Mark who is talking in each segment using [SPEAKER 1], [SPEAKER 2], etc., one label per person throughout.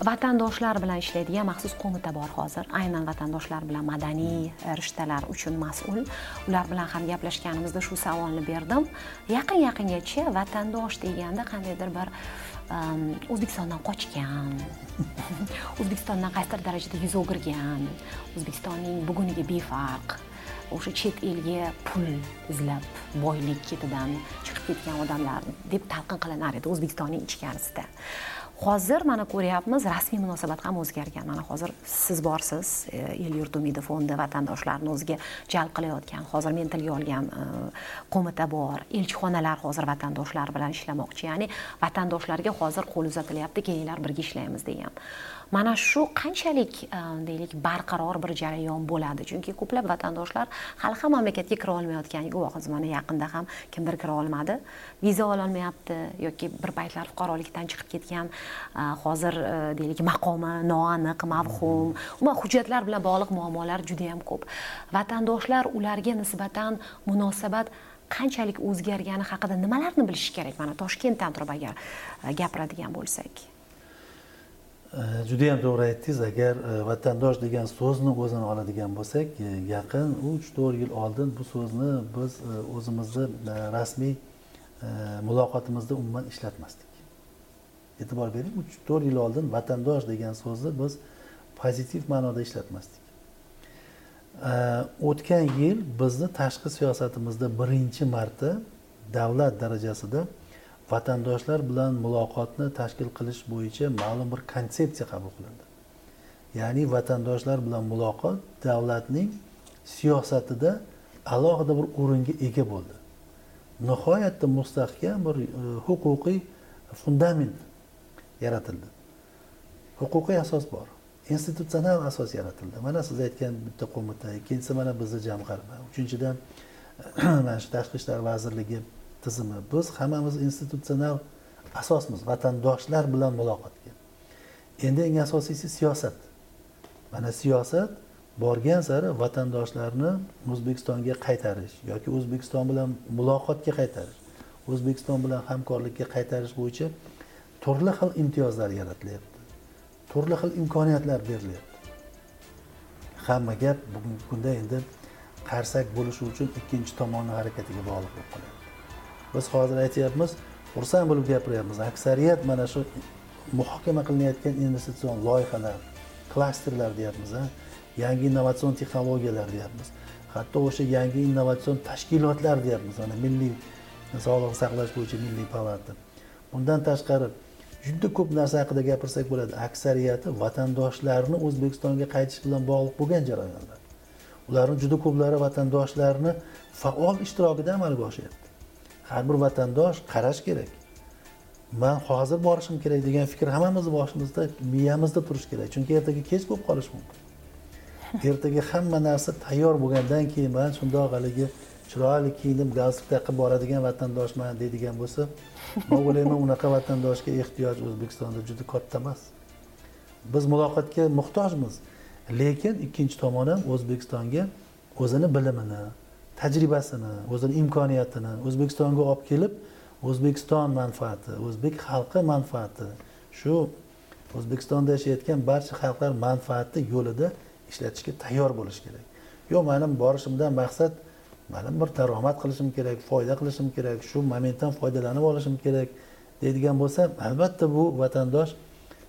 [SPEAKER 1] vatandoshlar bilan ishlaydigan maxsus qo'mita bor hozir. Aynan vatandoshlar bilan madaniy e, rishtalar uchun mas'ul. Ular bilan ham gaplashganimizda shu savolni berdim. Yaqin yaqingacha vatandosh deganda qandaydir bir o'zbekistondan qochgan o'zbekistondan qaysidir darajada yuz o'girgan o'zbekistonning buguniga befarq o'sha chet elga pul izlab boylik ketidan chiqib ketgan odamlar deb talqin qilinar edi o'zbekistonning ichkarisida. Hozir mana ko'ryapmiz rasmiy munosabat ham o'zgargan. Mana hozir siz borsiz e, el yurt umidi fondi vatandoshlarni o'ziga jalb qilayotgan. Hozir men tilga olgan e, qo'mita bor. Elchixonalar hozir vatandoshlar bilan ishlamoqchi. Ya'ni vatandoshlarga hozir qo'l uzatilyapti kelinglar birga ishlaymiz degan mana shu qanchalik e, deylik barqaror bir jarayon bo'ladi. Chunki ko'plab vatandoshlar hali ham mamlakatga kira olmayotgan guvohimiz mana yaqinda ham kimdir kira olmadi. Viza ololmayapti yoki bir paytlar fuqarolikdan chiqib ketgan e, hozir e, deylik maqomi noaniq mavhum. Umuman hujjatlar bilan bog'liq muammolar juda yam ko'p. Vatandoshlar ularga nisbatan munosabat qanchalik o'zgargani haqida nimalarni bilishi kerak? Mana toshkentdan turib agar gapiradigan bo'lsak.
[SPEAKER 2] Juda yam to'g'ri aytdingiz agar e, vatandosh degan so'zni o'zini oladigan bo'lsak e, yaqin uch to'rt yil oldin bu so'zni biz e, o'zimizni rasmiy muloqotimizda umuman ishlatmasdik. E'tibor bering uch to'rt yil oldin vatandosh degan so'zni biz pozitiv ma'noda ishlatmasdik. O'tgan yil bizni tashqi siyosatimizda birinchi marta davlat darajasida vatandoshlar bilan muloqotni tashkil qilish bo'yicha ma'lum bir konsepsiya qabul qilindi. Ya'ni vatandoshlar bilan muloqot davlatning siyosatida alohida bir o'ringa ega bo'ldi. Nihoyatda mustahkam bir e, huquqiy fundament yaratildi. Huquqiy asos bor. Institutsional asos yaratildi. Mana siz aytgan bitta qo'mita ikkinchisi mana bizni jamg'arma. Uchinchidan mana shu tashqi ishlar vazirligi tizimi. Biz hammamiz institutsional asosmiz vatandoshlar bilan muloqotga. Endi eng asosiysi siyosat. Mana siyosat borgan sari vatandoshlarni o'zbekistonga qaytarish yoki o'zbekiston bilan muloqotga qaytarish o'zbekiston bilan hamkorlikka qaytarish bo'yicha turli xil imtiyozlar yaratilyapti. Turli xil imkoniyatlar berilyapti. Hamma gap bugungi kunda endi qarsak bo'lishi uchun ikkinchi tomonni harakatiga bog'liq bo'lib qoladi. Biz hozir aytyapmiz xursand bo'lib gapiryapmiz. Aksariyat mana shu muhokama qilinayotgan investitsion loyihalar klasterlar deyapmiz yangi innovatsion texnologiyalar deyapmiz. Hatto o'sha yangi innovatsion tashkilotlar deyapmiz mana milliy sog'liqni saqlash bo'yicha milliy palata. Bundan tashqari juda ko'p narsa haqida gapirsak bo'ladi. Aksariyati vatandoshlarni o'zbekistonga qaytish bilan bog'liq bo'lgan jarayonlar. Ularni juda ko'plari vatandoshlarni faol ishtirokida amalga oshyapti. Har bir vatandosh qarash kerak. Man hozir borishim kerak degan fikr hammamizni boshimizda miyamizda turishi kerak. Chunki ertaga kech bo'lib qolishi mumkin. Ertaga hamma narsa tayyor bo'lgandan keyin man shundoq haligi chiroyli kiyinib galstuk taqib boradigan vatandoshman deydigan bo'lsa man o'ylayman unaqa vatandoshga ehtiyoj o'zbekistonda juda katta emas. Biz muloqotga muhtojmiz. Lekin ikkinchi tomon ham o'zbekistonga o'zini bilimini tajribasini o'zini imkoniyatini o'zbekistonga olib kelib o'zbekiston manfaati o'zbek xalqi manfaati. Shu o'zbekistonda yashayotgan barcha xalqlar manfaati yo'lida ishlatishga tayyor bo'lish kerak. Yo'q mani borishimdan maqsad mana bir daromad qilishim kerak foyda qilishim kerak shu momentdan foydalanib olishim kerak deydigan bo'lsa albatta bu vatandosh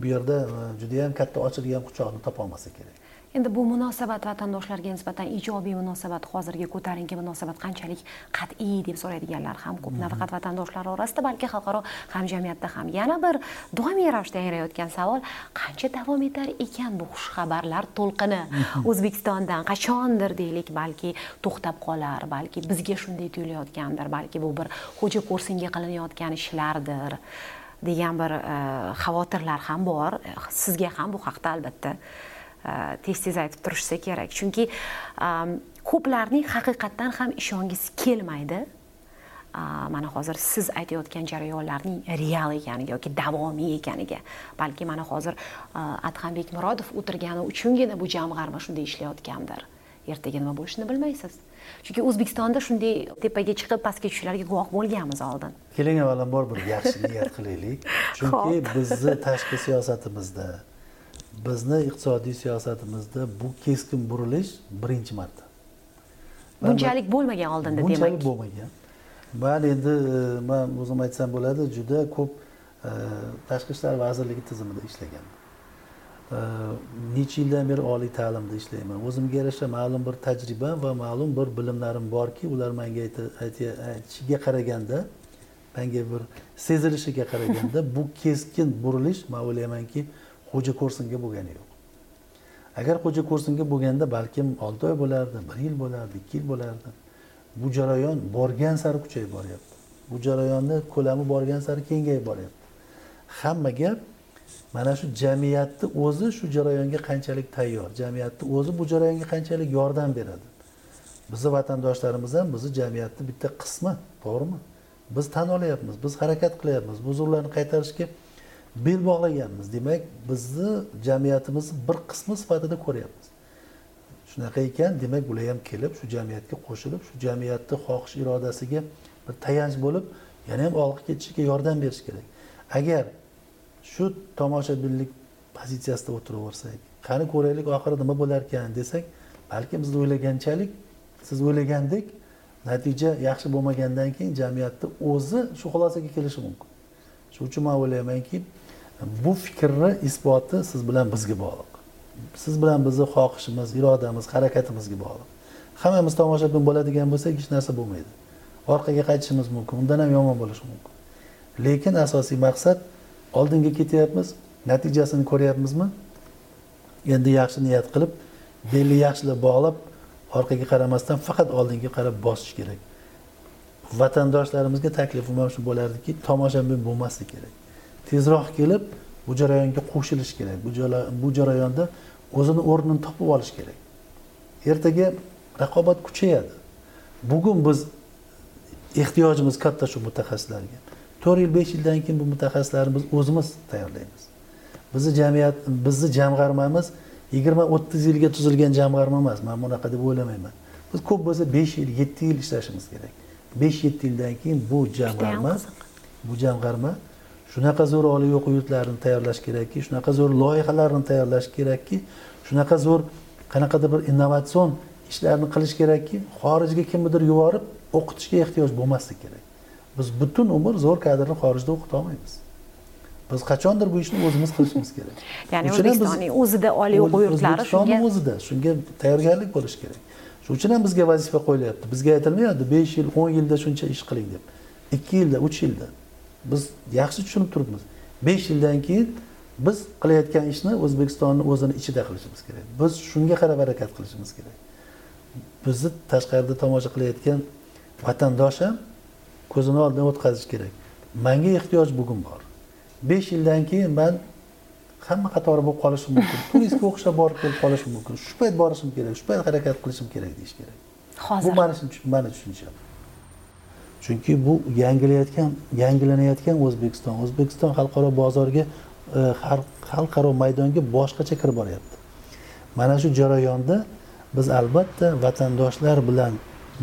[SPEAKER 2] bu yerda e, judayam katta ochilgan quchoqni topolmasa kerak.
[SPEAKER 1] Endi bu munosabat vatandoshlarga nisbatan ijobiy munosabat hozirgi ko'tarinki munosabat qanchalik qat'iy deb so'raydiganlar ham ko'p. Mhm. nafaqat vatandoshlar orasida balki xalqaro hamjamiyatda ham. Yana bir doimiy ravishda yangrayotgan savol qancha davom etar ekan bu xushxabarlar to'lqini? Mhm. o'zbekistondan qachondir deylik balki to'xtab qolar balki bizga shunday tuyulayotgandir balki bu bir xo'ja ko'rsinga qilinayotgan ishlardir degan bir uh, xavotirlar ham bor. Sizga ham bu haqda albatta tez tez aytib turishsa kerak. Chunki ko'plarning haqiqatdan ham ishongisi kelmaydi. Mana hozir siz aytayotgan jarayonlarning real ekaniga yoki davomiy ekaniga. Balki mana hozir adhambek murodov o'tirgani uchungina bu jamg'arma shunday ishlayotgandir. Ertaga nima bo'lishini bilmaysiz. Chunki o'zbekistonda shunday tepaga chiqib pastga tushishlarga guvoh bo'lganmiz oldin.
[SPEAKER 2] Keling avvalambor bir yaxshi niyat qilaylik. Chunki bizni tashqi siyosatimizda bizni iqtisodiy siyosatimizda bu keskin burilish birinchi marta.
[SPEAKER 1] Bunchalik bo'lmagan oldinda demak.
[SPEAKER 2] bunchalik bo'lmagan. Man endi e, man o'zim aytsam bo'ladi juda ko'p e, tashqi ishlar vazirligi tizimida ishlaganman necha yildan beri oliy ta'limda ishlayman. O'zimga yarasha ma'lum bir tajribam va ma'lum bir bilimlarim borki ular manga aytishiga qaraganda manga bir sezilishiga qaraganda bu keskin burilish man o'ylaymanki xo'ja ko'rsinga bo'lgani yo'q. Agar xo'ja ko'rsinga bo'lganda balkim olti oy bo'lardi bir yil bo'lardi ikki yil bo'lardi. Bu jarayon borgan sari kuchayib boryapti. Bu jarayonni ko'lami borgan sari kengayib boryapti. Hamma gap mana shu jamiyatni o'zi shu jarayonga qanchalik tayyor jamiyatni o'zi bu jarayonga qanchalik yordam beradi? Bizni vatandoshlarimiz ham bizni jamiyatni bitta qismi to'g'rimi? Biz tan olyapmiz biz harakat qilyapmiz. Bu huzurlarni qaytarishga bel bog'laganmiz. Demak bizni jamiyatimizni bir qismi sifatida ko'ryapmiz. Shunaqa ekan demak bular ham kelib shu jamiyatga qo'shilib shu jamiyatni xohish irodasiga bir tayanch bo'lib yana ham olg'a ketishiga yordam berish kerak. Agar shu tomoshabinlik pozitsiyasida o'tiraversak qani ko'raylik oxiri nima bo'larkan desak balki biz o'ylaganchalik siz o'ylagandek natija yaxshi bo'lmagandan keyin jamiyatni o'zi shu xulosaga kelishi mumkin. Shuning uchun man o'ylaymanki bu fikrni isboti siz bilan bizga bog'liq. Siz bilan bizni xohishimiz irodamiz harakatimizga bog'liq. Hammamiz tomoshabin bo'ladigan bo'lsak hech narsa bo'lmaydi. Orqaga qaytishimiz mumkin undan ham yomon bo'lishi mumkin. Lekin asosiy maqsad oldinga ketyapmiz natijasini ko'ryapmizmi? Endi yaxshi niyat qilib belni yaxshilab bog'lab orqaga qaramasdan faqat oldinga qarab bosish kerak. Vatandoshlarimizga taklifim ham shu bo'lardiki tomoshabin bo'lmaslik kerak. Tezroq kelib bu jarayonga qo'shilish kerak. Bu jarayonda o'zini o'rnini topib olish kerak. Ertaga raqobat kuchayadi. Bugun biz ehtiyojimiz katta shu mutaxassislarga. To'rt yil besh yildan keyin bu mutaxassislarni biz o'zimiz tayyorlaymiz. Bizni jamiyat bizni jamg'armamiz yigirma o'ttiz yilga tuzilgan jamg'arma emas. Man bunaqa deb o'ylamayman. Biz ko'p bo'lsa besh yil yetti yil ishlashimiz kerak. Besh yetti yildan keyin bu jamg'arma bu jamg'arma shunaqa zo'r oliy o'quv yurtlarini tayyorlash kerakki shunaqa zo'r loyihalarni tayyorlash kerakki shunaqa zo'r qanaqadir bir innovatsion ishlarni qilish kerakki xorijga kimnidir yuborib o'qitishga ehtiyoj bo'lmasligi kerak. Biz butun umr zo'r kadrni xorijda o'qita olmaymiz. Biz qachondir bu ishni o'zimiz qilishimiz kerak.
[SPEAKER 1] Ya'ni o'zbekistonning o'zida oliy o'quv yurtlari
[SPEAKER 2] shunga o'zida shunga tayyorgarlik bo'lishi kerak. Shuning uchun ham bizga vazifa qo'yilyapti. Bizga aytilmayapti besh yil o'n yilda shuncha ish qiling deb. Ikki yilda uch yilda biz yaxshi tushunib turibmiz. Besh yildan keyin biz qilayotgan ishni o'zbekistonni o'zini ichida qilishimiz kerak. Biz shunga qarab harakat qilishimiz kerak. Bizni tashqarida tomosha qilayotgan vatandosh ham ko'zini oldidan o'tkazish kerak. Manga ehtiyoj bugun bor. Besh yildan keyin man hamma qatori bo'lib qolishim mumkin. Turistga o'xshab borib kelib qolishim mumkin. Shu payt borishim kerak shu payt harakat qilishim kerak deyish kerak.
[SPEAKER 1] Hozir.
[SPEAKER 2] bu mani mani tushuncham chunki bu yangilayotgan yangilanayotgan o'zbekiston. O'zbekiston xalqaro bozorga e, xalqaro maydonga boshqacha kirib boryapti. Mana shu jarayonda biz albatta vatandoshlar bilan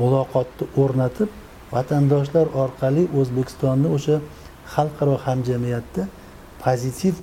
[SPEAKER 2] muloqotni o'rnatib vatandoshlar orqali o'zbekistonni o'sha xalqaro hamjamiyatda pozitiv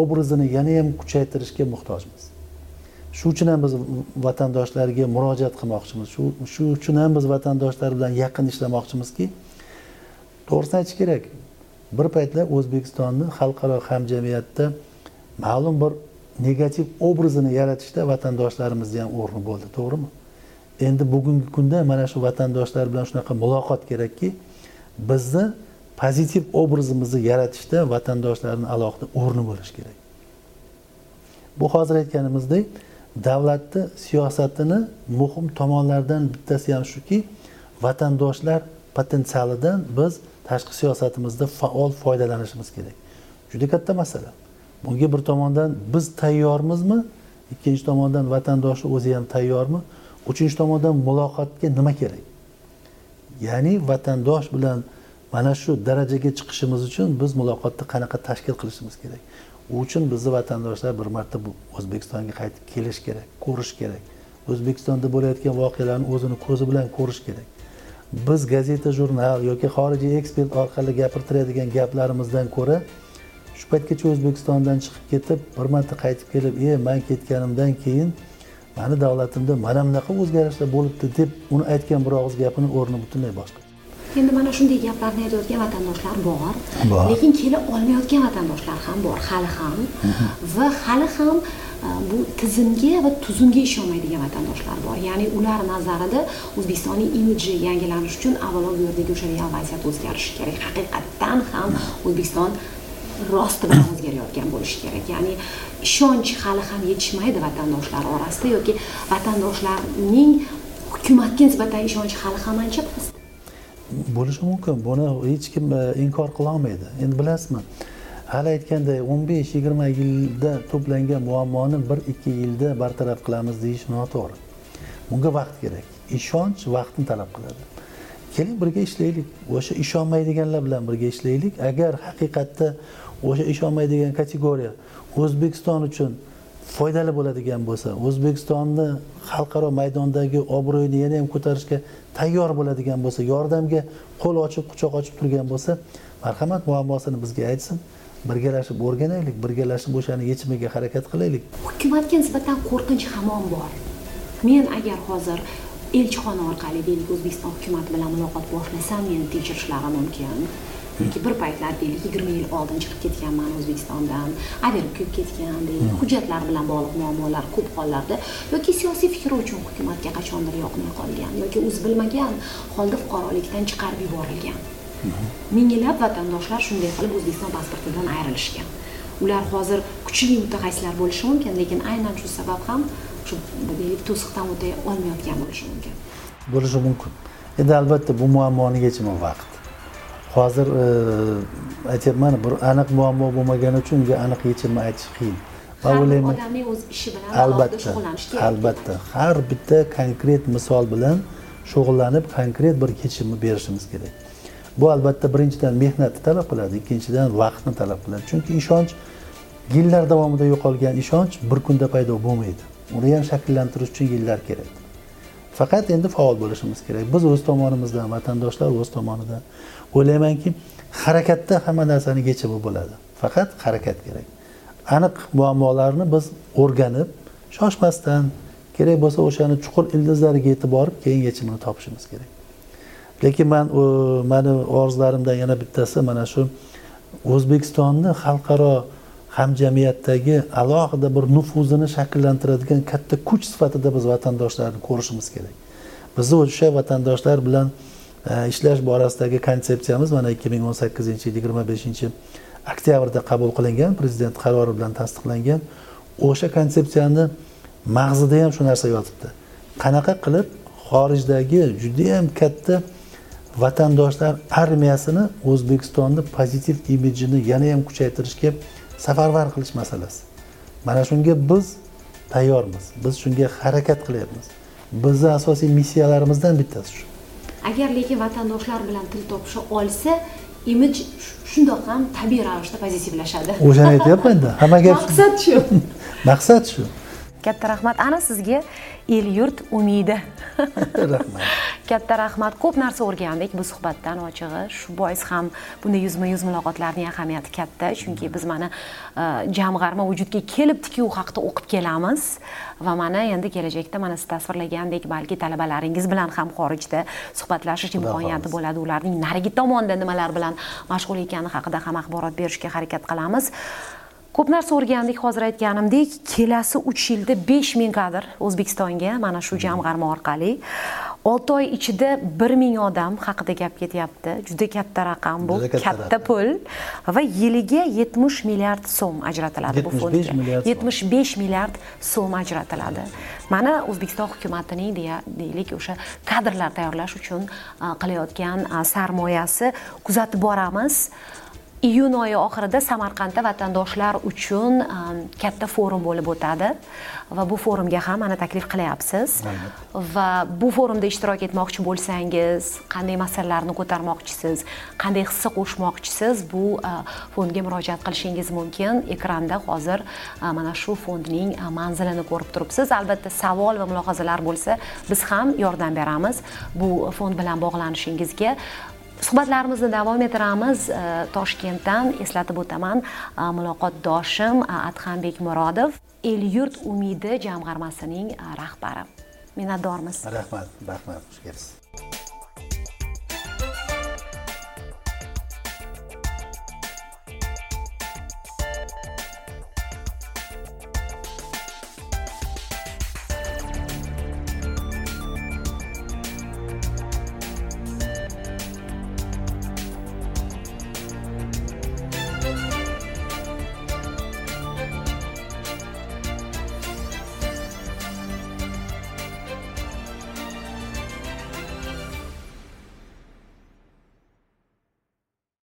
[SPEAKER 2] obrazini yana ham kuchaytirishga muhtojmiz. Shu uchun ham biz vatandoshlarga murojaat qilmoqchimiz. Shu shu uchun ham biz vatandoshlar bilan yaqin ishlamoqchimizki to'g'risini aytish kerak. Bir paytlar o'zbekistonni xalqaro hamjamiyatda ma'lum bir negativ obrazini yaratishda vatandoshlarimizni ham o'rni bo'ldi to'g'rimi? Endi bugungi kunda mana shu vatandoshlar bilan shunaqa muloqot kerakki bizni pozitiv obrazimizni yaratishda vatandoshlarni alohida o'rni bo'lishi kerak. Bu hozir aytganimizdek davlatni siyosatini muhim tomonlaridan bittasi ham shuki vatandoshlar potensialidan biz tashqi siyosatimizda faol foydalanishimiz kerak. Juda katta masala. Bunga bir tomondan biz tayyormizmi? Ikkinchi tomondan vatandoshni o'zi ham tayyormi? Uchinchi tomondan muloqotga nima kerak? Ya'ni vatandosh bilan mana shu darajaga chiqishimiz uchun biz muloqotni qanaqa tashkil qilishimiz kerak? U uchun bizni vatandoshlar bir marta bu o'zbekistonga qaytib kelish kerak ko'rish kerak. O'zbekistonda bo'layotgan voqealarni o'zini ko'zi bilan ko'rish kerak. Biz gazeta jurnal yoki xorijiy ekspert orqali gapirtiradigan gaplarimizdan ko'ra shu paytgacha o'zbekistondan chiqib ketib bir marta qaytib kelib e man ketganimdan keyin mani davlatimda mana bunaqa o'zgarishlar bo'libdi deb uni aytgan bir og'iz gapini o'rni butunlay boshqa
[SPEAKER 1] endi mana shunday gaplarni aytayotgan vatandoshlar bor.
[SPEAKER 2] Bor.
[SPEAKER 1] lekin kela olmayotgan vatandoshlar ham bor hali ham. Va hali ham e, bu tizimga va tuzumga ishonmaydigan vatandoshlar bor. Ya'ni ular nazarida o'zbekistonning imidji yangilanishi uchun avvalo bu yerdagi o'sha real vaziyat o'zgarishi kerak. Haqiqatdan ham o'zbekiston rosti bilan o'zgarayotgan bo'lishi kerak. Ya'ni ishonch hali ham yetishmaydi vatandoshlar orasida yoki vatandoshlarning hukumatga nisbatan ishonchi hali ham ancha past
[SPEAKER 2] bo'lishi mumkin. Buni hech kim e, inkor qilolmaydi endi bilasizmi? Hali aytganday o'n besh yigirma yilda to'plangan muammoni bir ikki yilda bartaraf qilamiz deyish noto'g'ri. Bunga vaqt kerak. Ishonch vaqtni talab qiladi. Keling birga ishlaylik. O'sha ishonmaydiganlar bilan birga ishlaylik. Agar haqiqatda o'sha ishonmaydigan kategoriya o'zbekiston uchun foydali bo'ladigan bo'lsa o'zbekistonni xalqaro maydondagi obro'yini yana ham ko'tarishga tayyor bo'ladigan bo'lsa yordamga qo'l ochib quchoq ochib turgan bo'lsa marhamat muammosini bizga aytsin. Birgalashib o'rganaylik birgalashib o'shani yechimiga harakat qilaylik.
[SPEAKER 1] Hukumatga nisbatan qo'rqinch hamon bor. Men agar hozir elchixona orqali deylik o'zbekiston hukumati bilan muloqot boshlasam meni tekshirishlari mumkin. Yoki bir paytlar deylik yigirma yil oldin chiqib ketganman o'zbekistondan. Averib kuyib ketgan deylik. Hujjatlar bilan bog'liq muammolar ko'p hollarda yoki siyosiy fikri uchun hukumatga qachondir yoqmay qolgan yoki o'zi bilmagan holda fuqarolikdan chiqarib yuborilgan. Minglab vatandoshlar shunday qilib o'zbekiston pasportidan ayrilishgan. Ular hozir kuchli mutaxassislar bo'lishi mumkin lekin aynan shu sabab ham shu deylik to'siqdan o'ta olmayotgan bo'lishi mumkin.
[SPEAKER 2] Bo'lishi mumkin. Endi albatta bu muammoni yechimi vaqt hozir e, aytyapman bir aniq muammo bo'lmagani uchun unga aniq yechimni aytish qiyin. Va o'ylayman
[SPEAKER 1] odamning o'z ishi bilan
[SPEAKER 2] albatta albatta. Har bitta konkret misol bilan shug'ullanib konkret bir yechimni berishimiz kerak. Bu albatta birinchidan mehnatni talab qiladi ikkinchidan vaqtni talab qiladi. Chunki ishonch yillar davomida yo'qolgan ishonch bir kunda paydo bo'lmaydi. Uni ham shakllantirish uchun yillar kerak. Faqat endi faol bo'lishimiz kerak. Biz o'z tomonimizdan vatandoshlar o'z tomonidan o'ylaymanki harakatda hamma narsani yechimi bo'ladi. Faqat harakat kerak. Aniq muammolarni biz o'rganib shoshmasdan kerak bo'lsa o'shani chuqur ildizlariga yetib borib keyin yechimini topishimiz kerak. Lekin man mani orzularimdan yana bittasi mana shu o'zbekistonni xalqaro hamjamiyatdagi alohida bir nufuzini shakllantiradigan katta kuch sifatida biz vatandoshlarni ko'rishimiz kerak. Bizni o'sha vatandoshlar bilan ishlash borasidagi konsepsiyamiz mana ikki ming o'n sakkizinchi yil yigirma beshinchi oktyabrda qabul qilingan prezident qarori bilan tasdiqlangan. O'sha konsepsiyani mag'zida ham shu narsa yotibdi. Qanaqa qilib xorijdagi judayam katta vatandoshlar armiyasini o'zbekistonni pozitiv imijini yana ham kuchaytirishga safarbar qilish masalasi. Mana shunga biz tayyormiz. Biz shunga harakat qilyapmiz. Bizni asosiy missiyalarimizdan bittasi shu.
[SPEAKER 1] Agar lekin vatandoshlar bilan til topisha olsa imij shundoq ham tabiiy ravishda pozitivlashadi
[SPEAKER 2] o'shani aytyapmanda hamma gap
[SPEAKER 1] maqsad shu.
[SPEAKER 2] Maqsad shu
[SPEAKER 1] katta rahmat. Ana sizga el yurt umidi.
[SPEAKER 2] Rahmat.
[SPEAKER 1] Katta rahmat. Ko'p narsa o'rgandik bu suhbatdan ochig'i. Shu bois ham bunday yuzma yuz muloqotlarning ahamiyati katta. Chunki biz mana e, jamg'arma vujudga kelibdiki u haqida o'qib kelamiz. Va mana endi kelajakda mana siz tasvirlagandek balki talabalaringiz bilan ham xorijda suhbatlashish imkoniyati bo'ladi. Ularning narigi tomonda nimalar bilan mashg'ul ekani haqida ham axborot berishga harakat qilamiz ko'p narsa o'rgandik hozir aytganimdek kelasi uch yilda besh ming kadr o'zbekistonga mana shu jamg'arma orqali. Olti oy ichida bir ming odam haqida gap ketyapti. Juda katta raqam bu
[SPEAKER 2] katta
[SPEAKER 1] pul. Va yiliga yetmish milliard so'm ajratiladi bu
[SPEAKER 2] 75
[SPEAKER 1] fondga. yetmish besh milliard so'm ajratiladi. Mana o'zbekiston hukumatining deya deylik o'sha kadrlar tayyorlash uchun qilayotgan sarmoyasi. Kuzatib boramiz iyun oyi oxirida samarqandda vatandoshlar uchun am, katta forum bo'lib o'tadi. Va bu forumga ham mana taklif qilyapsiz. Va bu forumda ishtirok etmoqchi bo'lsangiz qanday masalalarni ko'tarmoqchisiz qanday hissa qo'shmoqchisiz bu a, fondga murojaat qilishingiz mumkin. Ekranda hozir a, mana shu fondning a, manzilini ko'rib turibsiz. Albatta savol va mulohazalar bo'lsa biz ham yordam beramiz bu fond bilan bog'lanishingizga suhbatlarimizni davom ettiramiz. Toshkentdan eslatib o'taman. Muloqotdoshim adhambek murodov el yurt umidi jamg'armasining rahbari. Minnatdormiz.
[SPEAKER 2] Rahmat rahmat. Xush kelibsiz.